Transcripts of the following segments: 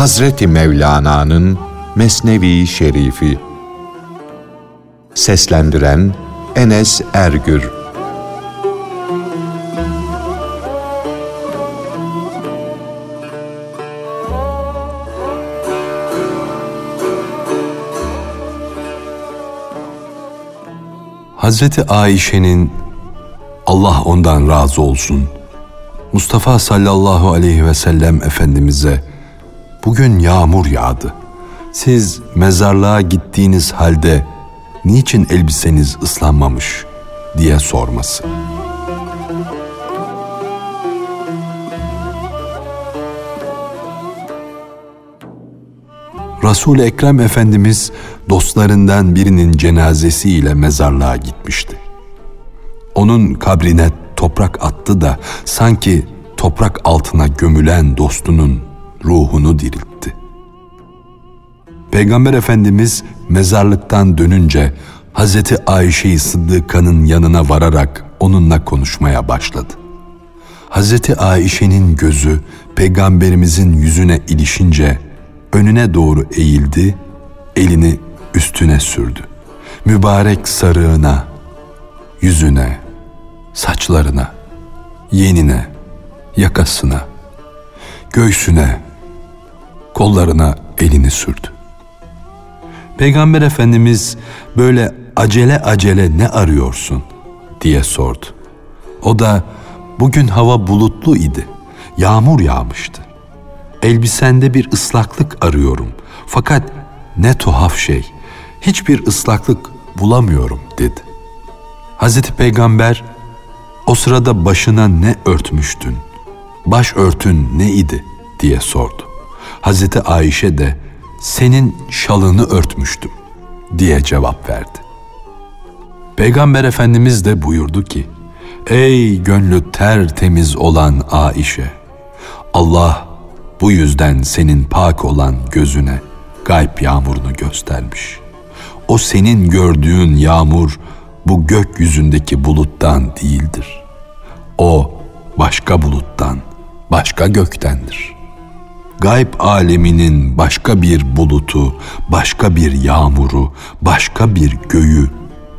Hazreti Mevlana'nın Mesnevi Şerifi. Seslendiren Enes Ergür. Hazreti Ayşe'nin Allah ondan razı olsun Mustafa sallallahu aleyhi ve sellem Efendimiz'e bugün yağmur yağdı. Siz mezarlığa gittiğiniz halde niçin elbiseniz ıslanmamış diye sorması. Resul-i Ekrem Efendimiz dostlarından birinin cenazesiyle mezarlığa gitmişti. Onun kabrine toprak attı da sanki toprak altına gömülen dostunun ruhunu diriltti. Peygamber Efendimiz mezarlıktan dönünce Hazreti Ayşe-i Sıddıka'nın yanına vararak onunla konuşmaya başladı. Hazreti Ayşe'nin gözü peygamberimizin yüzüne ilişince önüne doğru eğildi, elini üstüne sürdü. Mübarek sarığına, yüzüne, saçlarına, yenine, yakasına, göğsüne, kollarına elini sürdü. Peygamber Efendimiz böyle acele acele ne arıyorsun diye sordu. O da bugün hava bulutlu idi. Yağmur yağmıştı. Elbisende bir ıslaklık arıyorum. Fakat ne tuhaf şey. Hiçbir ıslaklık bulamıyorum dedi. Hazreti Peygamber o sırada başına ne örtmüştün? Baş örtün ne idi diye sordu. Hazreti Ayşe de senin şalını örtmüştüm diye cevap verdi. Peygamber Efendimiz de buyurdu ki, Ey gönlü tertemiz olan Aişe, Allah bu yüzden senin pak olan gözüne gayb yağmurunu göstermiş. O senin gördüğün yağmur bu gökyüzündeki buluttan değildir. O başka buluttan, başka göktendir. Gayb aleminin başka bir bulutu, başka bir yağmuru, başka bir göğü,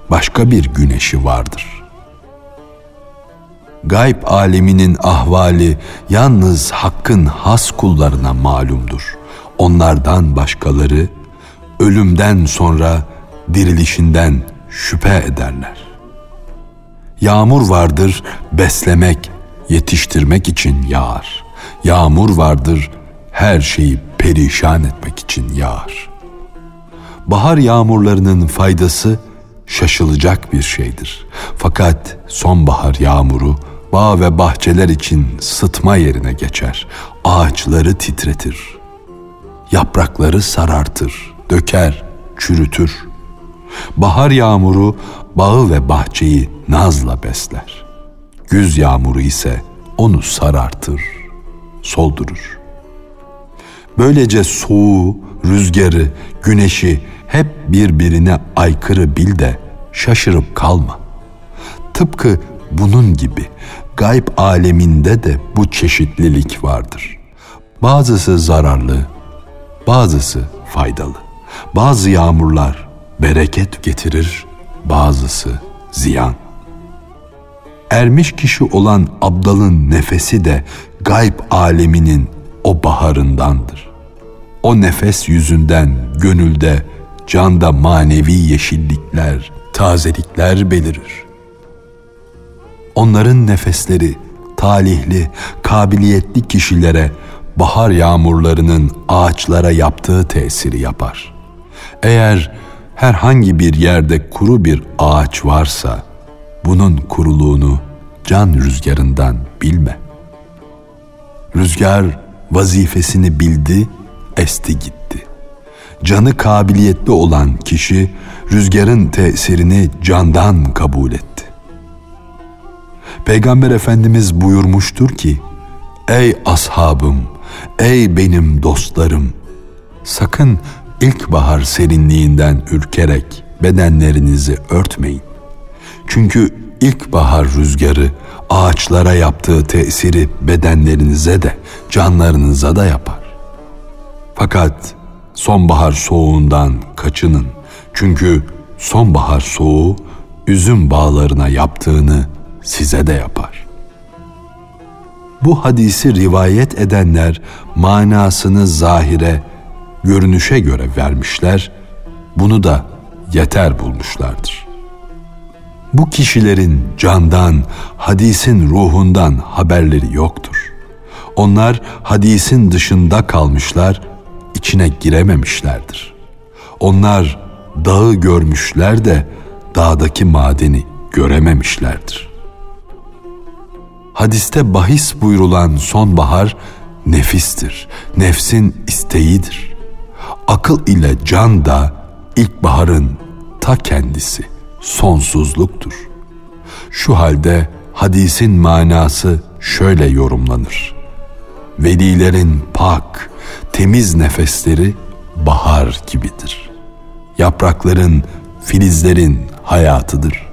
başka bir güneşi vardır.'' gayb aleminin ahvali yalnız hakkın has kullarına malumdur. Onlardan başkaları ölümden sonra dirilişinden şüphe ederler. Yağmur vardır beslemek, yetiştirmek için yağar. Yağmur vardır her şeyi perişan etmek için yağar. Bahar yağmurlarının faydası şaşılacak bir şeydir. Fakat sonbahar yağmuru bağ ve bahçeler için sıtma yerine geçer. Ağaçları titretir. Yaprakları sarartır, döker, çürütür. Bahar yağmuru bağı ve bahçeyi nazla besler. Güz yağmuru ise onu sarartır, soldurur. Böylece soğuğu, rüzgarı, güneşi hep birbirine aykırı bil de şaşırıp kalma. Tıpkı bunun gibi gayb aleminde de bu çeşitlilik vardır. Bazısı zararlı, bazısı faydalı. Bazı yağmurlar bereket getirir, bazısı ziyan. Ermiş kişi olan abdalın nefesi de gayb aleminin o baharındandır. O nefes yüzünden gönülde, canda manevi yeşillikler, tazelikler belirir onların nefesleri talihli, kabiliyetli kişilere bahar yağmurlarının ağaçlara yaptığı tesiri yapar. Eğer herhangi bir yerde kuru bir ağaç varsa bunun kuruluğunu can rüzgarından bilme. Rüzgar vazifesini bildi, esti gitti. Canı kabiliyetli olan kişi rüzgarın tesirini candan kabul etti. Peygamber Efendimiz buyurmuştur ki, Ey ashabım, ey benim dostlarım, sakın ilkbahar serinliğinden ürkerek bedenlerinizi örtmeyin. Çünkü ilkbahar rüzgarı ağaçlara yaptığı tesiri bedenlerinize de canlarınıza da yapar. Fakat sonbahar soğuğundan kaçının. Çünkü sonbahar soğuğu üzüm bağlarına yaptığını size de yapar. Bu hadisi rivayet edenler manasını zahire, görünüşe göre vermişler, bunu da yeter bulmuşlardır. Bu kişilerin candan, hadisin ruhundan haberleri yoktur. Onlar hadisin dışında kalmışlar, içine girememişlerdir. Onlar dağı görmüşler de dağdaki madeni görememişlerdir. Hadiste bahis buyurulan sonbahar nefistir, nefsin isteğidir. Akıl ile can da ilkbaharın ta kendisi, sonsuzluktur. Şu halde hadisin manası şöyle yorumlanır. Velilerin pak, temiz nefesleri bahar gibidir. Yaprakların, filizlerin hayatıdır.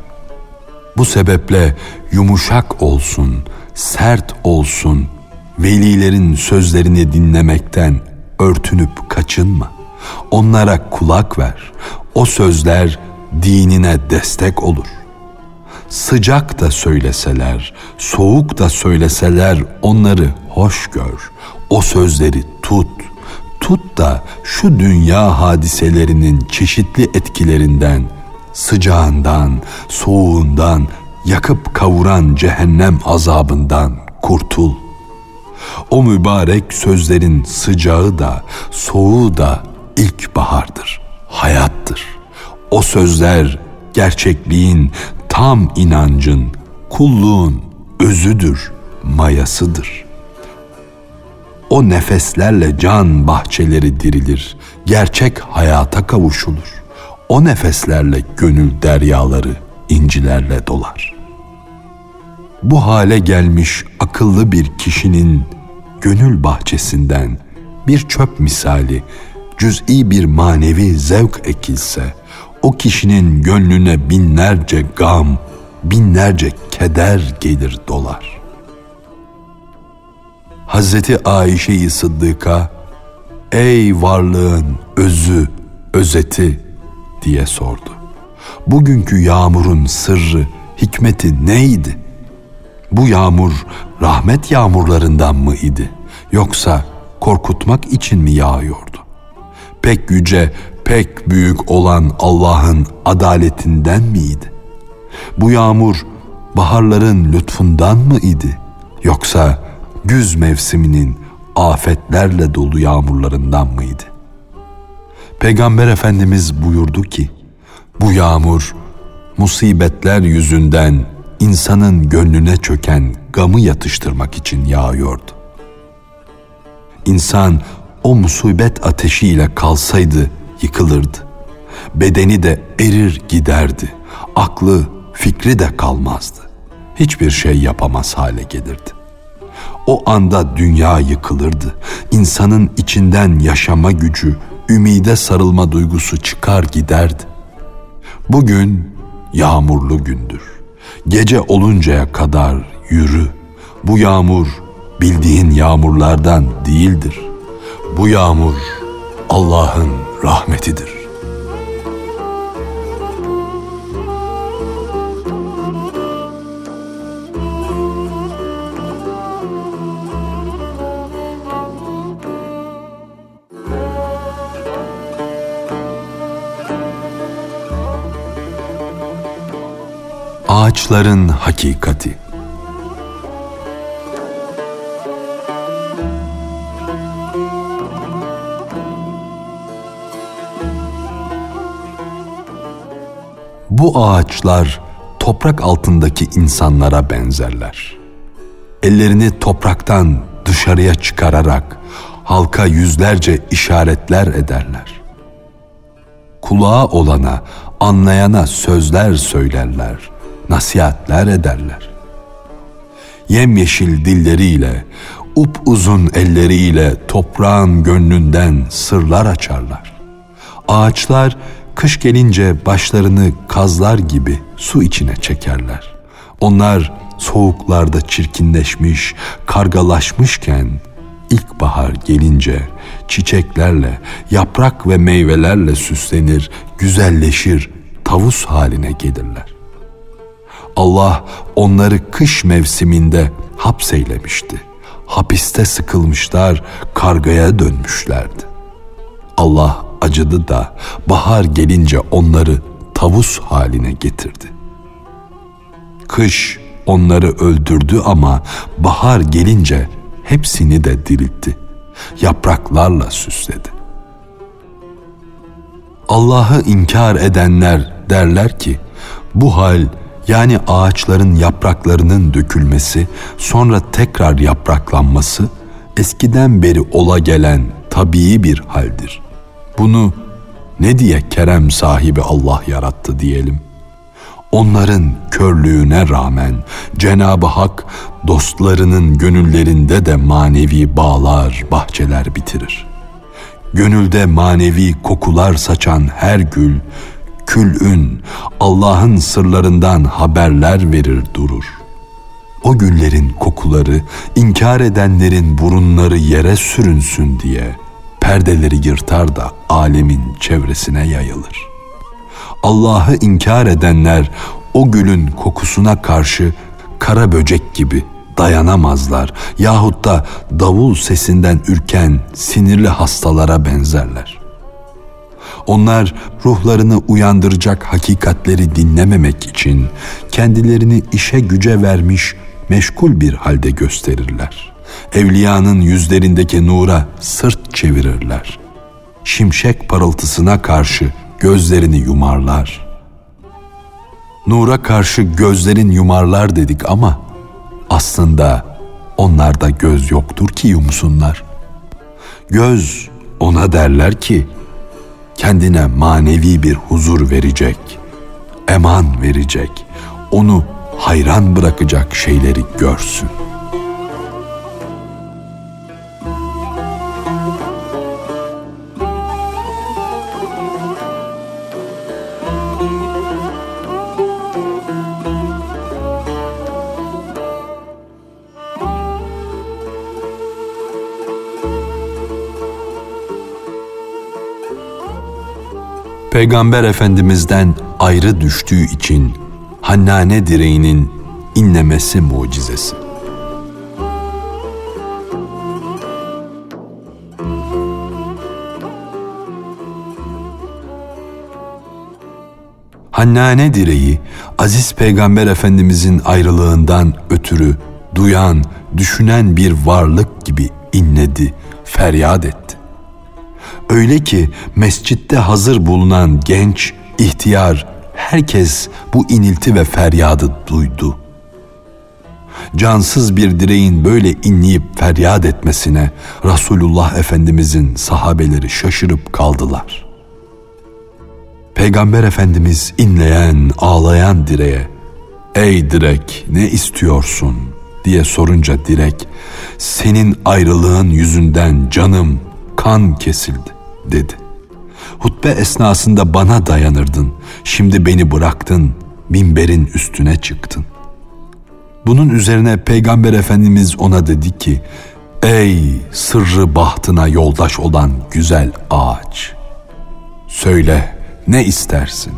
Bu sebeple yumuşak olsun, sert olsun, velilerin sözlerini dinlemekten örtünüp kaçınma. Onlara kulak ver. O sözler dinine destek olur. Sıcak da söyleseler, soğuk da söyleseler onları hoş gör. O sözleri tut. Tut da şu dünya hadiselerinin çeşitli etkilerinden, sıcağından, soğuğundan, yakıp kavuran cehennem azabından kurtul. O mübarek sözlerin sıcağı da, soğuğu da ilkbahardır, hayattır. O sözler gerçekliğin, tam inancın, kulluğun özüdür, mayasıdır. O nefeslerle can bahçeleri dirilir, gerçek hayata kavuşulur. O nefeslerle gönül deryaları incilerle dolar. Bu hale gelmiş akıllı bir kişinin gönül bahçesinden bir çöp misali cüz'i bir manevi zevk ekilse, o kişinin gönlüne binlerce gam, binlerce keder gelir dolar. Hazreti Ayşe-i Sıddık'a, ey varlığın özü, özeti diye sordu. Bugünkü yağmurun sırrı, hikmeti neydi? Bu yağmur rahmet yağmurlarından mı idi? Yoksa korkutmak için mi yağıyordu? Pek yüce, pek büyük olan Allah'ın adaletinden miydi? Bu yağmur baharların lütfundan mı idi? Yoksa güz mevsiminin afetlerle dolu yağmurlarından mıydı? Peygamber Efendimiz buyurdu ki, bu yağmur musibetler yüzünden insanın gönlüne çöken gamı yatıştırmak için yağıyordu. İnsan o musibet ateşiyle kalsaydı yıkılırdı. Bedeni de erir giderdi. Aklı, fikri de kalmazdı. Hiçbir şey yapamaz hale gelirdi. O anda dünya yıkılırdı. İnsanın içinden yaşama gücü, ümide sarılma duygusu çıkar giderdi. Bugün yağmurlu gündür. Gece oluncaya kadar yürü. Bu yağmur bildiğin yağmurlardan değildir. Bu yağmur Allah'ın rahmetidir. Ağaçların hakikati Bu ağaçlar toprak altındaki insanlara benzerler. Ellerini topraktan dışarıya çıkararak halka yüzlerce işaretler ederler. Kulağı olana, anlayana sözler söylerler, nasihatler ederler. Yemyeşil dilleriyle, upuzun elleriyle toprağın gönlünden sırlar açarlar. Ağaçlar kış gelince başlarını kazlar gibi su içine çekerler. Onlar soğuklarda çirkinleşmiş, kargalaşmışken İlkbahar gelince çiçeklerle, yaprak ve meyvelerle süslenir, güzelleşir, tavus haline gelirler. Allah onları kış mevsiminde hapseylemişti. Hapiste sıkılmışlar, kargaya dönmüşlerdi. Allah acıdı da bahar gelince onları tavus haline getirdi. Kış onları öldürdü ama bahar gelince hepsini de diriltti. Yapraklarla süsledi. Allah'ı inkar edenler derler ki bu hal yani ağaçların yapraklarının dökülmesi, sonra tekrar yapraklanması eskiden beri ola gelen tabii bir haldir. Bunu ne diye kerem sahibi Allah yarattı diyelim. Onların körlüğüne rağmen Cenab-ı Hak dostlarının gönüllerinde de manevi bağlar, bahçeler bitirir. Gönülde manevi kokular saçan her gül, külün Allah'ın sırlarından haberler verir durur. O güllerin kokuları inkar edenlerin burunları yere sürünsün diye perdeleri yırtar da alemin çevresine yayılır. Allah'ı inkar edenler o gülün kokusuna karşı kara böcek gibi dayanamazlar yahut da davul sesinden ürken sinirli hastalara benzerler. Onlar ruhlarını uyandıracak hakikatleri dinlememek için kendilerini işe güce vermiş meşgul bir halde gösterirler. Evliyanın yüzlerindeki nura sırt çevirirler. Şimşek parıltısına karşı gözlerini yumarlar. Nura karşı gözlerin yumarlar dedik ama aslında onlarda göz yoktur ki yumsunlar. Göz ona derler ki kendine manevi bir huzur verecek, eman verecek, onu hayran bırakacak şeyleri görsün. Peygamber Efendimiz'den ayrı düştüğü için Hannane direğinin inlemesi mucizesi. Hannane direği aziz peygamber efendimizin ayrılığından ötürü duyan, düşünen bir varlık gibi inledi, feryat etti. Öyle ki mescitte hazır bulunan genç, ihtiyar, herkes bu inilti ve feryadı duydu. Cansız bir direğin böyle inleyip feryat etmesine Resulullah Efendimizin sahabeleri şaşırıp kaldılar. Peygamber Efendimiz inleyen, ağlayan direğe "Ey direk, ne istiyorsun?" diye sorunca direk, "Senin ayrılığın yüzünden canım kan kesildi dedi. Hutbe esnasında bana dayanırdın. Şimdi beni bıraktın, minberin üstüne çıktın. Bunun üzerine Peygamber Efendimiz ona dedi ki, Ey sırrı bahtına yoldaş olan güzel ağaç! Söyle ne istersin?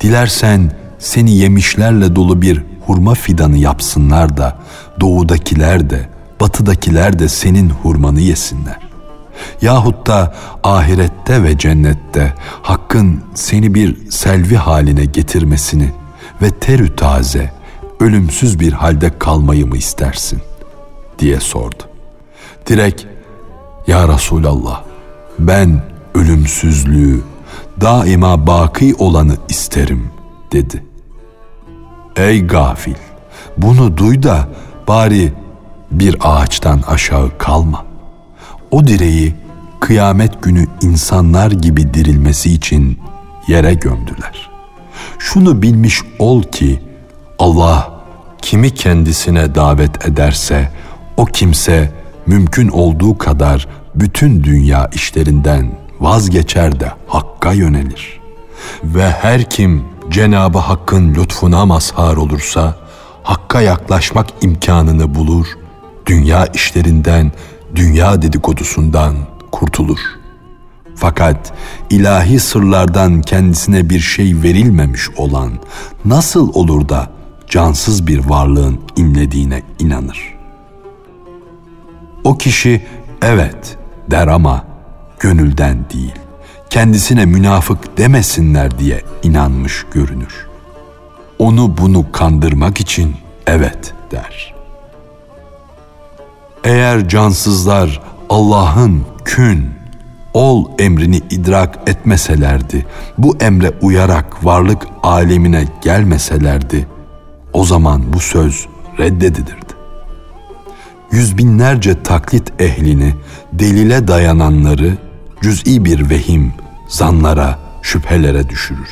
Dilersen seni yemişlerle dolu bir hurma fidanı yapsınlar da doğudakiler de batıdakiler de senin hurmanı yesinler yahut da ahirette ve cennette Hakk'ın seni bir selvi haline getirmesini ve terü taze, ölümsüz bir halde kalmayı mı istersin? diye sordu. Direk, Ya Resulallah, ben ölümsüzlüğü, daima baki olanı isterim dedi. Ey gafil, bunu duy da bari bir ağaçtan aşağı kalma o direği kıyamet günü insanlar gibi dirilmesi için yere gömdüler. Şunu bilmiş ol ki Allah kimi kendisine davet ederse o kimse mümkün olduğu kadar bütün dünya işlerinden vazgeçer de Hakk'a yönelir. Ve her kim Cenabı Hakk'ın lütfuna mazhar olursa Hakk'a yaklaşmak imkanını bulur, dünya işlerinden dünya dedikodusundan kurtulur. Fakat ilahi sırlardan kendisine bir şey verilmemiş olan nasıl olur da cansız bir varlığın inlediğine inanır? O kişi evet der ama gönülden değil, kendisine münafık demesinler diye inanmış görünür. Onu bunu kandırmak için evet der. Eğer cansızlar Allah'ın kün, ol emrini idrak etmeselerdi, bu emre uyarak varlık alemine gelmeselerdi, o zaman bu söz reddedilirdi. Yüz binlerce taklit ehlini, delile dayananları cüz'i bir vehim, zanlara, şüphelere düşürür.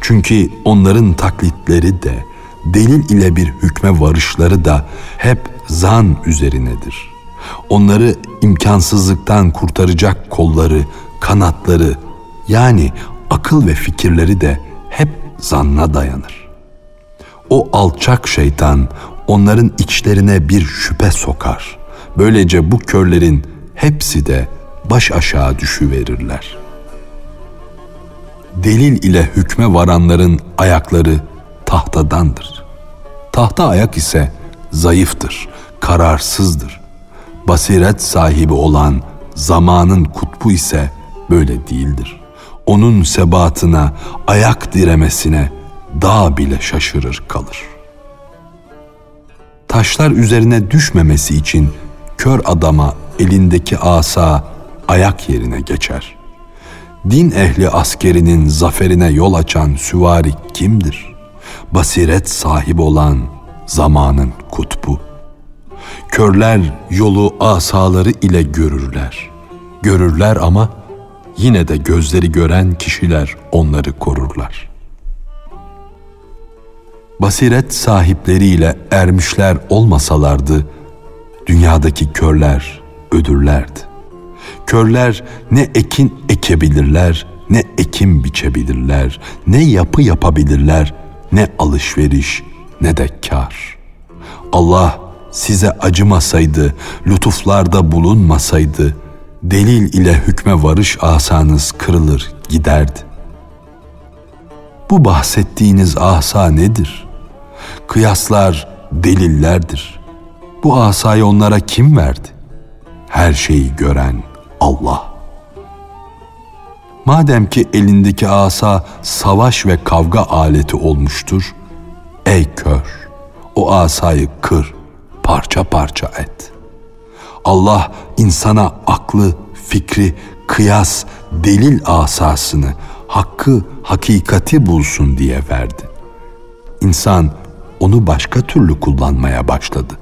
Çünkü onların taklitleri de, delil ile bir hükme varışları da hep zan üzerinedir. Onları imkansızlıktan kurtaracak kolları, kanatları yani akıl ve fikirleri de hep zanna dayanır. O alçak şeytan onların içlerine bir şüphe sokar. Böylece bu körlerin hepsi de baş aşağı düşüverirler. Delil ile hükme varanların ayakları tahtadandır. Tahta ayak ise zayıftır, kararsızdır. Basiret sahibi olan zamanın kutbu ise böyle değildir. Onun sebatına, ayak diremesine dağ bile şaşırır kalır. Taşlar üzerine düşmemesi için kör adama elindeki asa ayak yerine geçer. Din ehli askerinin zaferine yol açan süvari kimdir? Basiret sahibi olan zamanın kutbu. Körler yolu asaları ile görürler. Görürler ama yine de gözleri gören kişiler onları korurlar. Basiret sahipleriyle ermişler olmasalardı, dünyadaki körler ödürlerdi. Körler ne ekin ekebilirler, ne ekim biçebilirler, ne yapı yapabilirler, ne alışveriş, ne de kar. Allah size acımasaydı, lütuflarda bulunmasaydı, delil ile hükme varış asanız kırılır giderdi. Bu bahsettiğiniz asa nedir? Kıyaslar delillerdir. Bu asayı onlara kim verdi? Her şeyi gören Allah. Madem ki elindeki asa savaş ve kavga aleti olmuştur, ey kör, o asayı kır, parça parça et. Allah insana aklı, fikri, kıyas, delil asasını, hakkı, hakikati bulsun diye verdi. İnsan onu başka türlü kullanmaya başladı.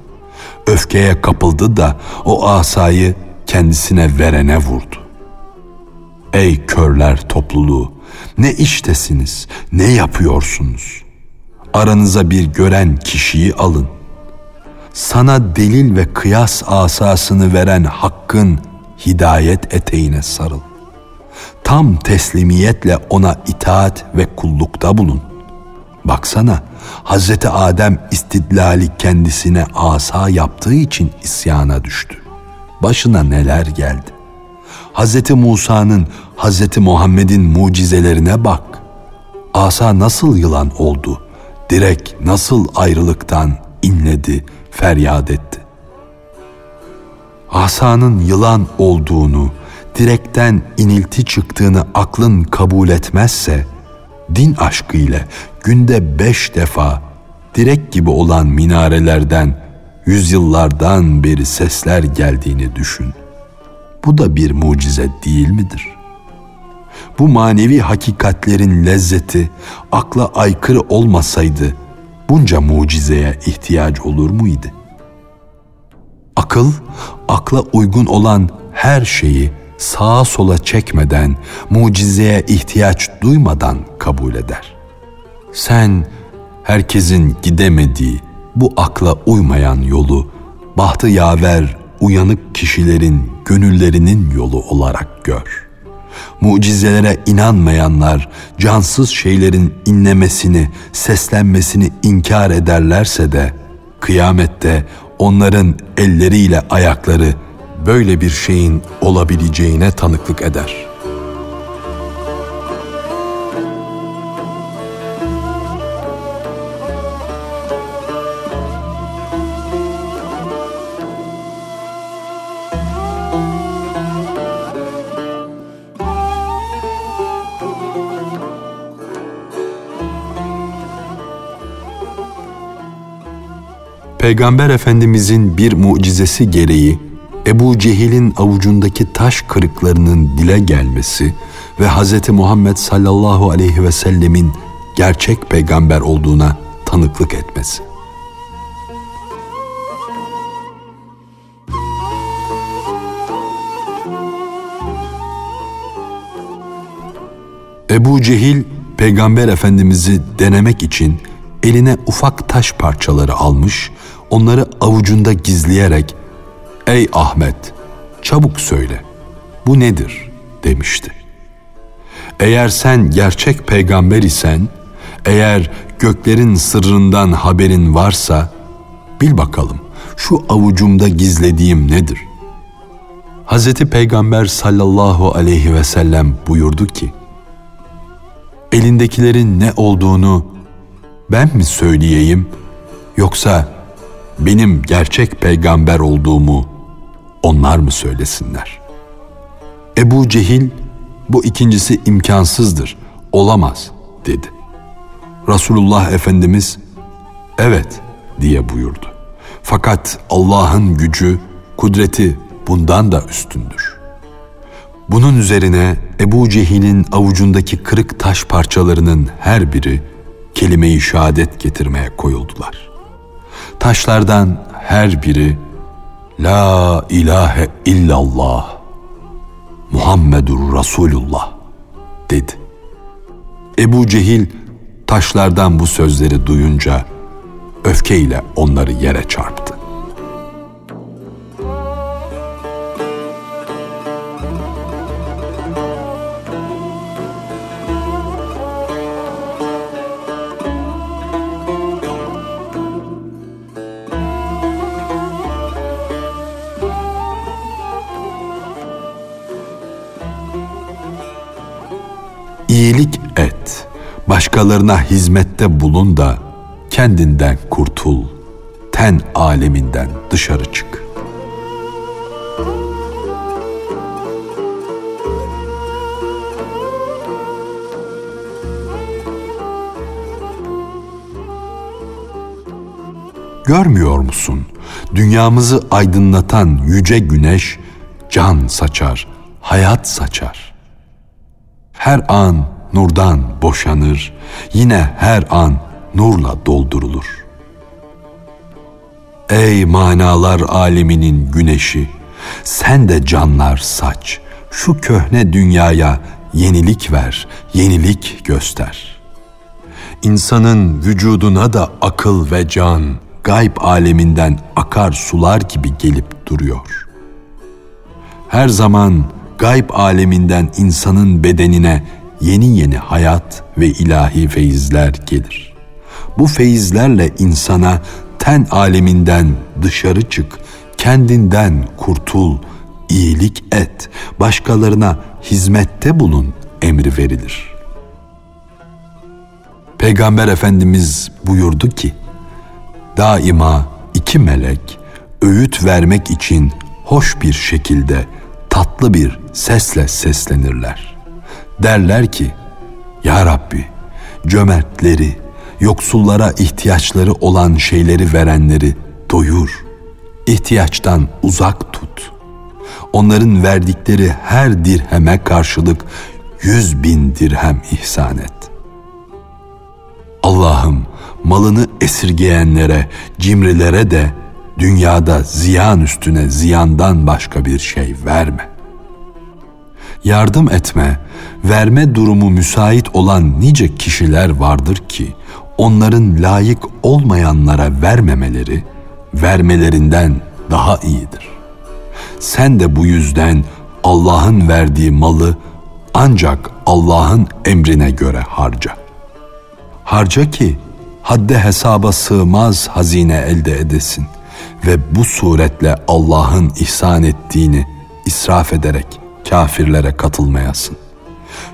Öfkeye kapıldı da o asayı kendisine verene vurdu. Ey körler topluluğu, ne iştesiniz, ne yapıyorsunuz? Aranıza bir gören kişiyi alın. Sana delil ve kıyas asasını veren hakkın hidayet eteğine sarıl. Tam teslimiyetle ona itaat ve kullukta bulun. Baksana, Hazreti Adem istidlali kendisine asa yaptığı için isyana düştü başına neler geldi. Hz. Musa'nın, Hz. Muhammed'in mucizelerine bak. Asa nasıl yılan oldu, direk nasıl ayrılıktan inledi, feryat etti. Asanın yılan olduğunu, direkten inilti çıktığını aklın kabul etmezse, din aşkı ile günde beş defa direk gibi olan minarelerden yüzyıllardan beri sesler geldiğini düşün. Bu da bir mucize değil midir? Bu manevi hakikatlerin lezzeti akla aykırı olmasaydı bunca mucizeye ihtiyaç olur muydu? Akıl, akla uygun olan her şeyi sağa sola çekmeden, mucizeye ihtiyaç duymadan kabul eder. Sen herkesin gidemediği, bu akla uymayan yolu bahtı yaver uyanık kişilerin gönüllerinin yolu olarak gör. Mucizelere inanmayanlar cansız şeylerin inlemesini, seslenmesini inkar ederlerse de kıyamette onların elleriyle ayakları böyle bir şeyin olabileceğine tanıklık eder.'' Peygamber Efendimizin bir mucizesi gereği Ebu Cehil'in avucundaki taş kırıklarının dile gelmesi ve Hz. Muhammed sallallahu aleyhi ve sellemin gerçek peygamber olduğuna tanıklık etmesi. Ebu Cehil Peygamber Efendimiz'i denemek için eline ufak taş parçaları almış onları avucunda gizleyerek ''Ey Ahmet, çabuk söyle, bu nedir?'' demişti. Eğer sen gerçek peygamber isen, eğer göklerin sırrından haberin varsa, bil bakalım şu avucumda gizlediğim nedir? Hz. Peygamber sallallahu aleyhi ve sellem buyurdu ki, elindekilerin ne olduğunu ben mi söyleyeyim yoksa benim gerçek peygamber olduğumu onlar mı söylesinler? Ebu Cehil bu ikincisi imkansızdır, olamaz dedi. Resulullah Efendimiz evet diye buyurdu. Fakat Allah'ın gücü, kudreti bundan da üstündür. Bunun üzerine Ebu Cehil'in avucundaki kırık taş parçalarının her biri kelime-i şehadet getirmeye koyuldular.'' Taşlardan her biri La ilahe illallah Muhammedur Resulullah dedi. Ebu Cehil taşlardan bu sözleri duyunca öfkeyle onları yere çarptı. Başkalarına hizmette bulun da kendinden kurtul, ten aleminden dışarı çık. Görmüyor musun? Dünyamızı aydınlatan yüce güneş can saçar, hayat saçar her an nurdan boşanır, yine her an nurla doldurulur. Ey manalar aleminin güneşi, sen de canlar saç, şu köhne dünyaya yenilik ver, yenilik göster. İnsanın vücuduna da akıl ve can, gayb aleminden akar sular gibi gelip duruyor. Her zaman gayb aleminden insanın bedenine yeni yeni hayat ve ilahi feyizler gelir. Bu feyizlerle insana ten aleminden dışarı çık, kendinden kurtul, iyilik et, başkalarına hizmette bulun emri verilir. Peygamber Efendimiz buyurdu ki, daima iki melek öğüt vermek için hoş bir şekilde tatlı bir sesle seslenirler. Derler ki, Ya Rabbi, cömertleri, yoksullara ihtiyaçları olan şeyleri verenleri doyur, ihtiyaçtan uzak tut. Onların verdikleri her dirheme karşılık yüz bin dirhem ihsan et. Allah'ım malını esirgeyenlere, cimrilere de dünyada ziyan üstüne ziyandan başka bir şey verme. Yardım etme, verme durumu müsait olan nice kişiler vardır ki onların layık olmayanlara vermemeleri vermelerinden daha iyidir. Sen de bu yüzden Allah'ın verdiği malı ancak Allah'ın emrine göre harca. Harca ki hadde hesaba sığmaz hazine elde edesin ve bu suretle Allah'ın ihsan ettiğini israf ederek kafirlere katılmayasın.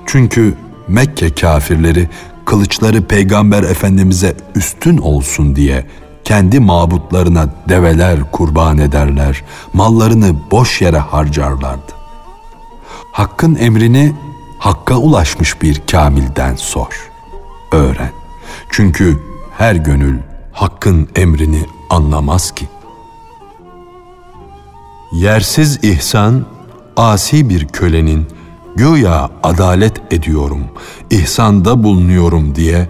Çünkü Mekke kafirleri kılıçları Peygamber Efendimiz'e üstün olsun diye kendi mabutlarına develer kurban ederler, mallarını boş yere harcarlardı. Hakkın emrini Hakka ulaşmış bir kamilden sor, öğren. Çünkü her gönül Hakkın emrini anlamaz ki. Yersiz ihsan, asi bir kölenin güya adalet ediyorum, ihsanda bulunuyorum diye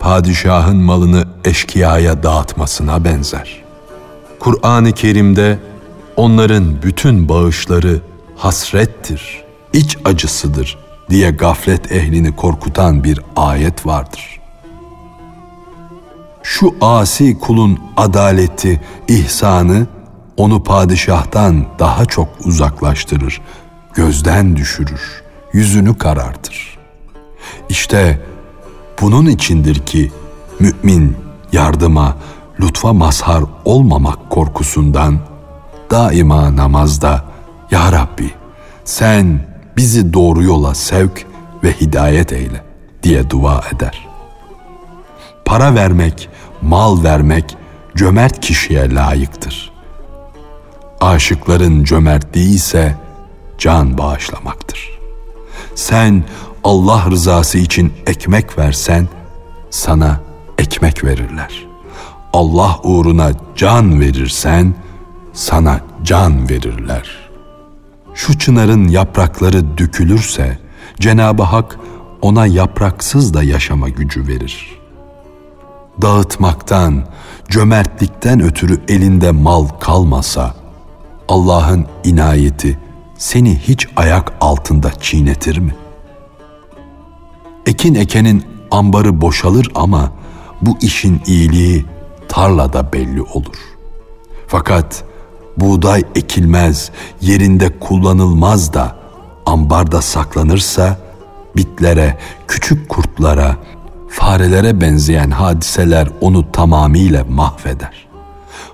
padişahın malını eşkıyaya dağıtmasına benzer. Kur'an-ı Kerim'de onların bütün bağışları hasrettir, iç acısıdır diye gaflet ehlini korkutan bir ayet vardır. Şu asi kulun adaleti, ihsanı onu padişahtan daha çok uzaklaştırır, gözden düşürür, yüzünü karartır. İşte bunun içindir ki mümin yardıma, lütfa mazhar olmamak korkusundan daima namazda Ya Rabbi sen bizi doğru yola sevk ve hidayet eyle diye dua eder. Para vermek, mal vermek cömert kişiye layıktır. Aşıkların cömertliği ise can bağışlamaktır. Sen Allah rızası için ekmek versen sana ekmek verirler. Allah uğruna can verirsen sana can verirler.'' şu çınarın yaprakları dökülürse Cenab-ı Hak ona yapraksız da yaşama gücü verir. Dağıtmaktan, cömertlikten ötürü elinde mal kalmasa Allah'ın inayeti seni hiç ayak altında çiğnetir mi? Ekin ekenin ambarı boşalır ama bu işin iyiliği tarlada belli olur. Fakat buğday ekilmez, yerinde kullanılmaz da ambarda saklanırsa bitlere, küçük kurtlara, farelere benzeyen hadiseler onu tamamıyla mahveder.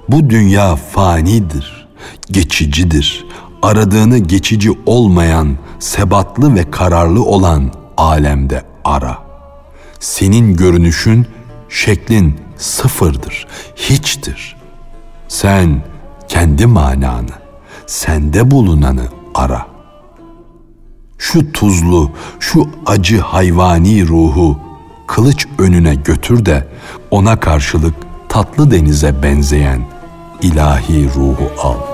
Bu dünya fanidir, geçicidir. Aradığını geçici olmayan, sebatlı ve kararlı olan alemde ara. Senin görünüşün, şeklin sıfırdır, hiçtir. Sen kendi mananı, sende bulunanı ara. Şu tuzlu, şu acı hayvani ruhu kılıç önüne götür de ona karşılık tatlı denize benzeyen ilahi ruhu al.